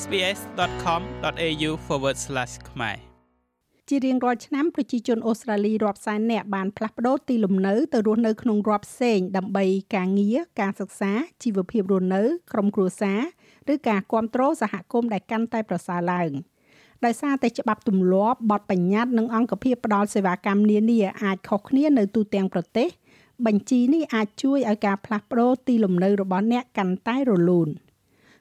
sbs.com.au/ ខ្មែរជារៀងរាល់ឆ្នាំប្រជាជនអូស្ត្រាលីរាប់សែននាក់បានផ្លាស់ប្ដូរទីលំនៅទៅរស់នៅក្នុងរដ្ឋផ្សេងដើម្បីការងារការសិក្សាជីវភាពរស់នៅក្រុមគ្រួសារឬការគ្រប់គ្រងសហគមន៍ដែលកាន់តែប្រសើរឡើងដោយសារតែច្បាប់ទម្លាប់បទបញ្ញត្តិនិងអង្គភាពផ្ដល់សេវាកម្មនានាអាចខុសគ្នានៅទូទាំងប្រទេស បញ្ជីនេះអាចជួយឲ្យការផ្លាស់ប្ដូរទីលំនៅរបស់អ្នកកាន់តែរលូន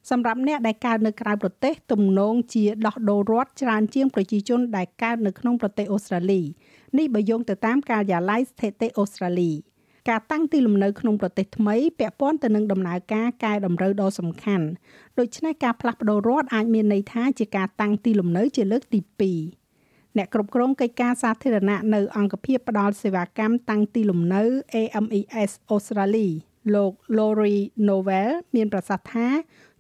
សម្រាប់អ្នកដែលកើតនៅក្រៅប្រទេសទំនងជាដោះដូររដ្ឋច្រើនជាងប្រជាជនដែលកើតនៅក្នុងប្រទេសអូស្ត្រាលីនេះបើយោងទៅតាមការិយាល័យស្ថិតិអូស្ត្រាលីការតាំងទីលំនៅក្នុងប្រទេសថ្មីពាក់ព័ន្ធទៅនឹងដំណើរការកែតម្រូវដ៏សំខាន់ដូច្នេះការផ្លាស់ប្ដូររដ្ឋអាចមានន័យថាជាការតាំងទីលំនៅជាលើកទី2អ្នកគ្រប់គ្រងកិច្ចការសាធារណៈនៅអង្គភាពផ្ដល់សេវាកម្មតាំងទីលំនៅ AMES Australia លោក Lori Novel មានប្រសាសន៍ថា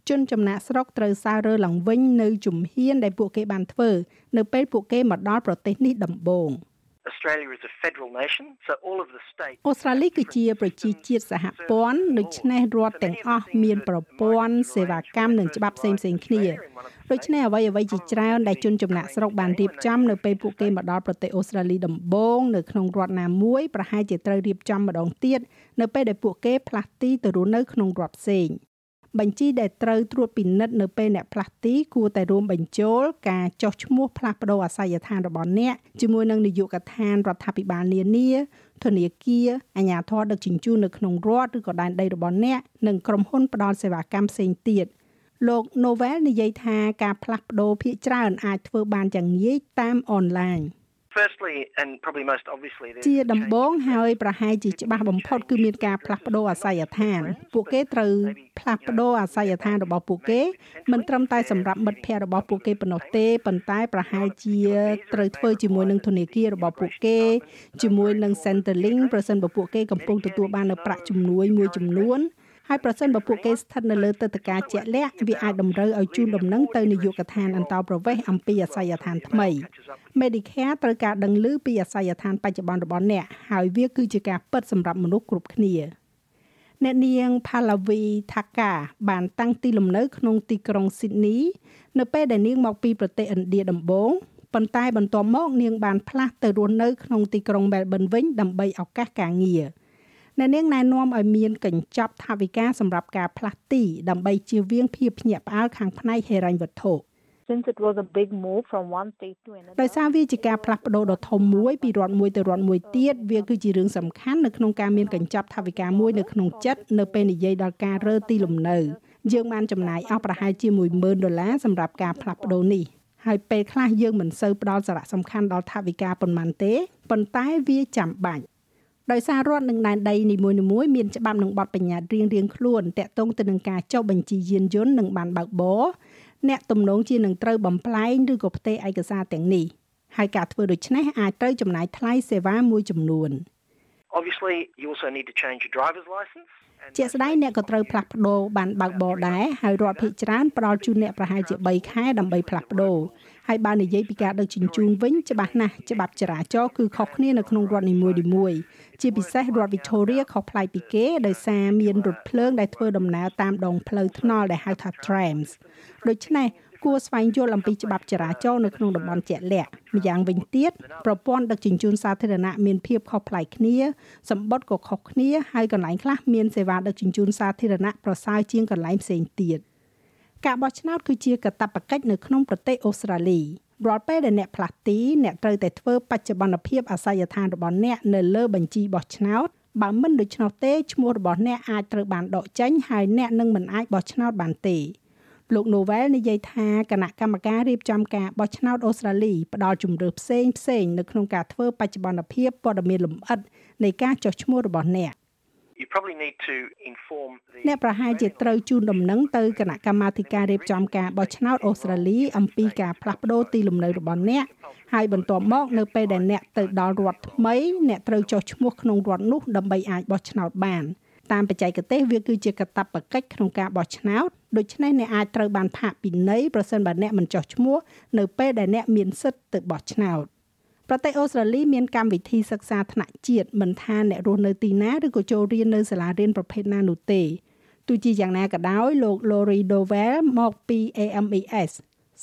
ជនចំណាក់ស្រុកត្រូវសាររើឡើងវិញនៅជំហានដែលពួកគេបានធ្វើនៅពេលពួកគេមកដល់ប្រទេសនេះដំបូង Australia is a federal nation so all of the states អូស្ត្រាលីគឺជាប្រជាជាតិសហព័ន្ធដូច្នេះរដ្ឋទាំងអស់មានប្រព័ន្ធសេវាកម្មនិងច្បាប់ផ្សេងផ្សេងគ្នាដូច្នេះអ្វីអ្វីជាច្រើនដែលជនចំណាក់ស្រុកបានរៀបចំនៅពេលពួកគេមកដល់ប្រទេសអូស្ត្រាលីដំបូងនៅក្នុងរដ្ឋណាមួយប្រហែលជាត្រូវរៀបចំម្ដងទៀតនៅពេលដែលពួកគេផ្លាស់ទីទៅរស់នៅក្នុងរដ្ឋផ្សេង បញ្ជីដែលត្រូវត្រួតពិនិត្យនៅពេលអ្នកផ្លាស់ទីគួរតែរួមបញ្ចូលការចុះឈ្មោះផ្លាស់ប្តូរអាសយដ្ឋានរបស់អ្នកជាមួយនឹងនាយកដ្ឋានរដ្ឋាភិបាលនានាធនាគារអាជ្ញាធរដឹកជញ្ជូននៅក្នុងរដ្ឋឬក៏ដែនដីរបស់អ្នកនិងក្រុមហ៊ុនផ្ដល់សេវាកម្មផ្សេងទៀតលោក Novel និយាយថាការផ្លាស់ប្ដូរភាគច្រើនអាចធ្វើបានយ៉ាងងាយតាមអនឡាញ Firstly and probably most obviously ជាដំបូងហើយប្រហែលជាច្បាស់បំផុតគឺមានការផ្លាស់ប្ដូរអាសយដ្ឋាន ពួកគេត្រូវផ្លាស់ប្ដូរអាសយដ្ឋានរបស់ពួកគេមិនត្រឹមតែសម្រាប់មិត្តភ័ក្តិរបស់ពួកគេប៉ុណ្ណោះទេប៉ុន្តែប្រហែលជាត្រូវធ្វើជាមួយនឹងធនាគាររបស់ពួកគេជាមួយនឹង Centrelink ប្រសិនបើពួកគេកំពុងទទួលបាននៅប្រាក់ជំនួយមួយចំនួន ហើយប្រសិនបើពួកគេស្ថិតនៅលើទឹកតការជាក់លាក់វាអាចតម្រូវឲ្យជូនដំណឹងទៅនាយកដ្ឋានអន្តោប្រវេសន៍អំពីអាសយដ្ឋានថ្មី Medicare ត្រូវការដឹងឮពីអាសយដ្ឋានបច្ចុប្បន្នរបស់អ្នកហើយវាគឺជាការពិតសម្រាប់មនុស្សគ្រប់គ្នាអ្នកនាង Pallavi Thaka បានតាំងទីលំនៅក្នុងទីក្រុង Sydney នៅពេលដែលនាងមកពីប្រទេសឥណ្ឌាដំបូងប៉ុន្តែបន្ទាប់មកនាងបានផ្លាស់ទៅរស់នៅក្នុងទីក្រុង Melbourne វិញដើម្បីឱកាសការងារ។ អ្នកនាងណែនាំឲ្យមានកញ្ចប់ថវិកាសម្រាប់ការផ្លាស់ទីដើម្បីជៀសវាងភាពភ្ញាក់ផ្អើលខាងផ្នែកហិរញ្ញវត្ថុ since it was a big move from one state to another ដោយសារវាជាការផ្លាស់ប្ដូរដ៏ធំមួយពីរដ្ឋមួយទៅរដ្ឋមួយទៀតវាគឺជារឿងសំខាន់នៅក្នុងការមានកញ្ចប់ថវិកាមួយនៅក្នុងចិត្តនៅពេលនិយាយដល់ការរើទីលំនៅយើងបានចំណាយអស់ប្រហែលជា10000ដុល្លារសម្រាប់ការផ្លាស់ប្ដូរនេះហើយពេលខ្លះយើងមិនសូវផ្ដល់សារៈសំខាន់ដល់ថវិកាប៉ុន្មានទេប៉ុន្តែវាចាំបាច់ ដោយសាររដ្ឋនិងដែនដីនីមួយៗមានច្បាប់និងបទបញ្ញត្តិរៀងៗខ្លួនតាក់ទងទៅនឹងការចុះបញ្ជីយានយន្តនិងបានបើកបរអ្នកទំនងជានឹងត្រូវបំផ្លែងឬក៏ផ្ទេរឯកសារទាំងនេះហើយការធ្វើដូច្នេះអាចត្រូវចំណាយថ្លៃសេវាមួយចំនួន Obviously you also need to change your driver's license ជាក់ស្ដែងអ្នកក៏ត្រូវផ្លាស់ប្ដូរបានបើកបរដែរហើយរដ្ឋភាគច្រើនផ្ដល់ជូនអ្នកប្រហែលជា3ខែដើម្បីផ្លាស់ប្ដូរ ហើយបើនិយាយពីការដឹកជញ្ជូនវិញច្បាស់ណាស់ច្បាប់ចរាចរណ៍គឺខុសគ្នានៅក្នុងរដ្ឋនីមួយៗជាពិសេសរដ្ឋ Victoria ខុសប្លែកពីគេដោយសារមានរថភ្លើងដែលធ្វើដំណើរតាមដងផ្លូវថ្នល់ដែលហៅថា trams ដូច្នេះគួរស្វែងយល់អំពីច្បាប់ចរាចរណ៍នៅក្នុងតំបន់ជាក់លាក់ម្យ៉ាងវិញទៀតប្រព័ន្ធដឹកជញ្ជូនសាធារណៈមានភាពខុសប្លែកគ្នាសម្បត្តិក៏ខុសគ្នាហើយកន្លែងខ្លះមានសេវាដឹកជញ្ជូនសាធារណៈប្រសើរជាងកន្លែងផ្សេងទៀត ការបោះឆ្នោតគឺជាកាតព្វកិច្ចនៅក្នុងប្រទេសអូស្ត្រាលីរាល់ពេលដែលអ្នកផ្លាស់ទីអ្នកត្រូវតែធ្វើបច្ចុប្បន្នភាពអាសយដ្ឋានរបស់អ្នកនៅលើបញ្ជីបោះឆ្នោតបើមិនដូច្នោះទេឈ្មោះរបស់អ្នកអាចត្រូវបានដកចេញហើយអ្នកនឹងមិនអាចបោះឆ្នោតបានទេលោក Novel និយាយថាគណៈកម្មការរៀបចំការបោះឆ្នោតអូស្ត្រាលីផ្ដល់ជំរឿផ្សេងផ្សេងនៅក្នុងការធ្វើបច្ចុប្បន្នភាពព័ត៌មានលម្អិតនៃការចុះឈ្មោះរបស់អ្នក you probably need to inform the អ្នកប្រហែលជាត្រូវជូនដំណឹងទៅគណៈកម្មាធិការរៀបចំការបោះឆ្នោតអូស្ត្រាលីអំពីការផ្លាស់ប្ដូរទីលំនៅរបស់អ្នកហើយបន្ទាប់មកនៅពេលដែលអ្នកទៅដល់រដ្ឋថ្មីអ្នកត្រូវចុះឈ្មោះក្នុងរដ្ឋនោះដើម្បីអាចបោះឆ្នោតបានតាមបច្ចេកទេសវាគឺជាកាតព្វកិច្ចក្នុងការបោះឆ្នោតដូច្នេះអ្នកអាចត្រូវបានផាកពិន័យប្រសិនបើអ្នកមិនចុះឈ្មោះនៅពេលដែលអ្នកមានសិទ្ធិទៅបោះឆ្នោត ប្រទេសអូស្ត្រាលីមានកម្មវិធីសិក្សាថ្នាក់ជាតិមិនថាអ្នករស់នៅទីណាឬក៏ចូលរៀននៅសាលារៀនប្រភេទណានោះទេទទោះជាយ៉ាងណាក៏ដោយលោក Lori Dovell មកពី AMES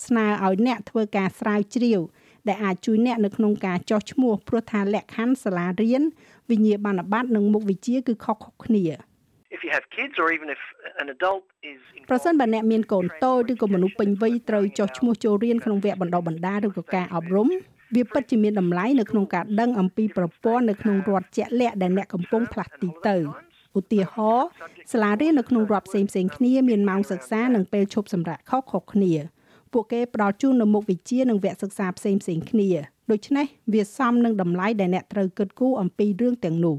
ស្នើឲ្យអ្នកធ្វើការស្រាវជ្រាវដែលអាចជួយអ្នកនៅក្នុងការចោះឈ្មោះព្រោះថាលក្ខខណ្ឌសាលារៀនវិញ្ញាបនបត្រនិងមុខវិជ្ជាគឺខុសៗគ្នា If you have kids or even if an adult is ប្រសិនបើអ្នកមានកូនតូចឬក៏មនុស្សពេញវ័យត្រូវចោះឈ្មោះចូលរៀនក្នុងវគ្គបណ្ដុះបណ្ដាលឬក៏ការអប់រំ វាពិតជាមានតម្លៃនៅក្នុងការដឹងអំពីប្រព័ន្ធនៅក្នុងរដ្ឋជាក់លាក់ដែលអ្នកកំពុងផ្លាស់ទីទៅឧទាហរណ៍សាលារៀននៅក្នុងរដ្ឋផ្សេងផ្សេងគ្នាមានម៉ោងសិក្សានិងពេលឈប់សម្រាកខុសៗគ្នាពួកគេផ្ដល់ជូននៅមុខវិជ្ជានិងវគ្គសិក្សាផ្សេងផ្សេងគ្នាដូច្នេះវាសមនឹងតម្លៃដែលអ្នកត្រូវគិតគូរអំពីរឿងទាំងនោះ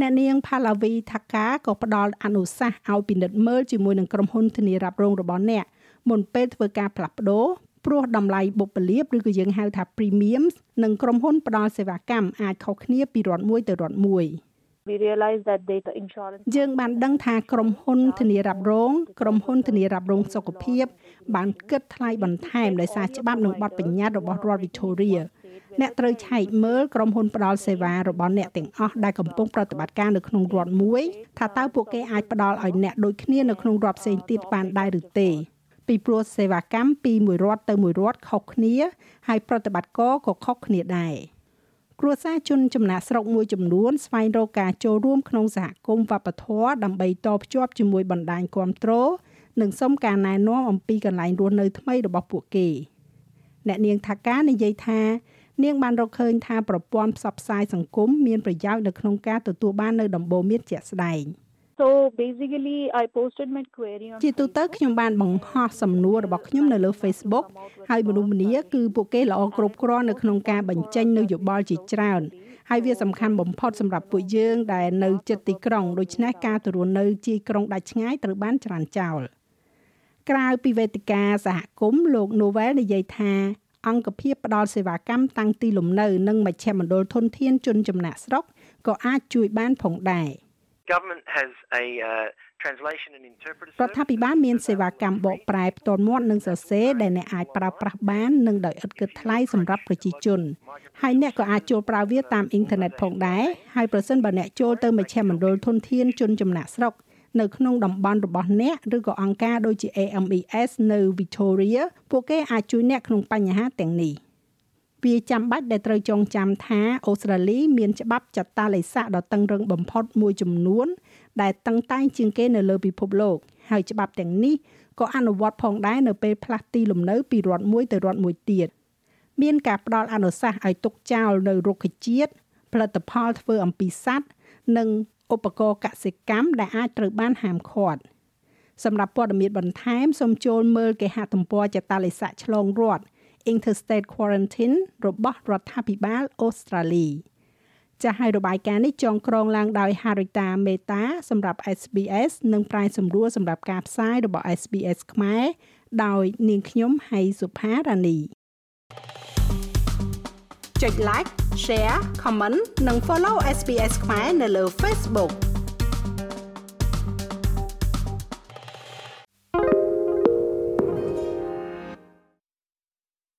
អ្នកនាង Pallavi Thaka ក៏ផ្ដល់អនុសាសន៍ឲ្យពិនិត្យមើលជាមួយនឹងក្រុមហ៊ុនធានារ៉ាប់រងរបស់អ្នកមុនពេលធ្វើការផ្លាស់ប្ដូរ ព្រោះតម្លៃបុព្វលាភឬក៏យើងហៅថា premiums និងក្រុមហ៊ុនផ្ដល់សេវាកម្មអាចខុសគ្នាពីរដ្ឋមួយទៅរដ្ឋមួយ We realized that data insurance យើងបានដឹងថាក្រុមហ៊ុនធានារ៉ាប់រងក្រុមហ៊ុនធានារ៉ាប់រងសុខភាព បានគិតថ្លៃបន្ថែមដោយសារច្បាប់និងបទបញ្ញត្តិរបស់រដ្ឋ Victoria អ្នកត្រូវឆែកមើលក្រុមហ៊ុនផ្ដល់សេវារបស់អ្នកទាំងអស់ដែលកំពុងប្រតិបត្តិការនៅក្នុងរដ្ឋមួយថាតើពួកគេអាចផ្ដល់ឲ្យអ្នកដូចគ្នានៅក្នុងរដ្ឋផ្សេងទៀតបានដែរឬទេ ពីព្រោះសេវាកម្មពីមួយរដ្ឋទៅមួយរដ្ឋខុសគ្នា ហើយប្រតិបត្តិការក៏ខុសគ្នាដែរគ្រួសារជនចំណាក់ស្រុកមួយចំនួនស្វែងរកការចូលរួមក្នុងសហគមន៍វប្បធម៌ដើម្បីតភ្ជាប់ជាមួយបណ្ដាញគាំទ្រនិងសុំការណែនាំអំពីកន្លែងរស់នៅថ្មីរបស់ពួកគេ អ្នកនាងថាការនិយាយថានាងបានរកឃើញថាប្រព័ន្ធផ្សព្វផ្សាយសង្គមមានប្រយោជន៍នៅក្នុងការទទួលបាននៅដំបូន្មានជាក់ស្ដែង។ So basically I posted my query on ជាទូទៅខ្ញុំបានបង្ហោះសំណួររបស់ខ្ញុំនៅលើ Facebook ហើយមនុស្សម្នាគឺពួកគេល្អគ្រប់គ្រាន់នៅក្នុងការបញ្ចេញនៅយោបល់ជាច្រើនហើយវាសំខាន់បំផុតសម្រាប់ពួកយើងដែលនៅជិតទីក្រុងដូច្នេះការទៅរស់នៅជាក្រុងដាច់ឆ្ងាយត្រូវបានច្រានចោលក្រៅពីវេទិកាសហគមន៍លោក Novel និយាយថាអង្គភាពផ្ដល់សេវាកម្មតាំងទីលំនៅ និងមជ្ឈមណ្ឌលធនធានជនចំណាក់ស្រុកក៏អាចជួយបានផងដែរ។ government has a uh, translation and interpreter រដ្ឋាភិបាលមានសេវាកម្មបកប្រែផ្ទាល់មាត់និងសរសេរដែលអ្នកអាចប្រើប្រាស់បាននិងដោយឥតគិតថ្លៃសម្រាប់ប្រជាជនហើយអ្នកក៏អាចចូលប្រើវាតាមអ៊ីនធឺណិតផងដែរហើយប្រសិនបើអ្នកចូលទៅមជ្ឈមណ្ឌលធនធានជនចំណាក់ស្រុកនៅក្នុងតំបន់របស់អ្នកឬក៏អង្គការដូចជា AMES នៅ Victoria ពួកគេអាចជួយអ្នកក្នុងបញ្ហាទាំងនេះ វាចាំបាច់ដែលត្រូវចងចាំថាអូស្ត្រាលីមានច្បាប់ចតាឡេស័កដ៏តឹងរឹងបំផុតមួយចំនួន ដែលតឹងតែងជាងគេនៅលើពិភពលោកហើយច្បាប់ទាំងនេះក៏អនុវត្តផងដែរនៅពេលផ្លាស់ទីលំនៅពីរដ្ឋមួយទៅរដ្ឋមួយទៀតមានការផ្ដល់អនុសាសន៍ឲ្យទុកចោលនៅរុក្ខជាតិផលិតផលធ្វើអំពីសត្វនិងឧបករណ៍កសិកម្មដែលអាចត្រូវបានហាមឃាត់សម្រាប់ព័ត៌មានបន្ថែមសូមចូលមើលគេហទំព័រចតាឡេស័កឆ្លងរដ្ឋ interstate quarantine របស់រដ្ឋាភិបាលអូស្ត្រាលីចាស់ហើយរបាយការណ៍នេះចងក្រងឡើងដោយ Harita Mehta សម្រាប់ SBS និងប្រាយសម្រួលសម្រាប់ការផ្សាយរបស់ SBS ខ្មែរដោយនាងខ្ញុំហៃសុផារ៉ានីចុច like share comment និង follow SBS ខ្មែរនៅលើ Facebook